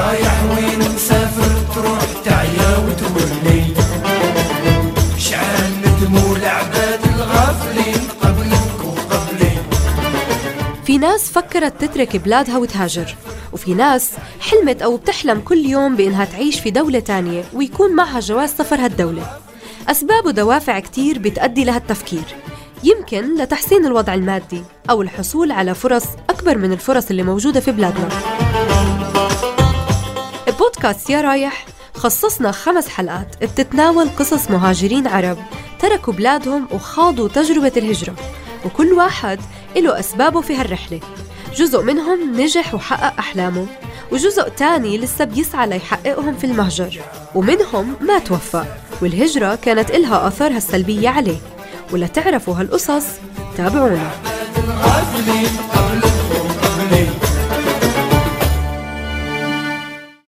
رايح وين مسافر تروح تعيا وتولي. شعال ندموا العباد الغافلين قبلك وقبلي. في ناس فكرت تترك بلادها وتهاجر وفي ناس حلمت أو بتحلم كل يوم بإنها تعيش في دولة تانية ويكون معها جواز سفر هالدولة. أسباب ودوافع كتير بتأدي لهالتفكير يمكن لتحسين الوضع المادي أو الحصول على فرص أكبر من الفرص اللي موجودة في بلادنا. بودكاست يا رايح. خصصنا خمس حلقات بتتناول قصص مهاجرين عرب تركوا بلادهم وخاضوا تجربة الهجرة. وكل واحد له أسبابه في هالرحلة. جزء منهم نجح وحقق أحلامه وجزء تاني لسه بيسعى ليحققهم في المهجر. ومنهم ما توفى والهجرة كانت إلها آثارها السلبية عليه. ولتعرفوا هالقصص تابعونا.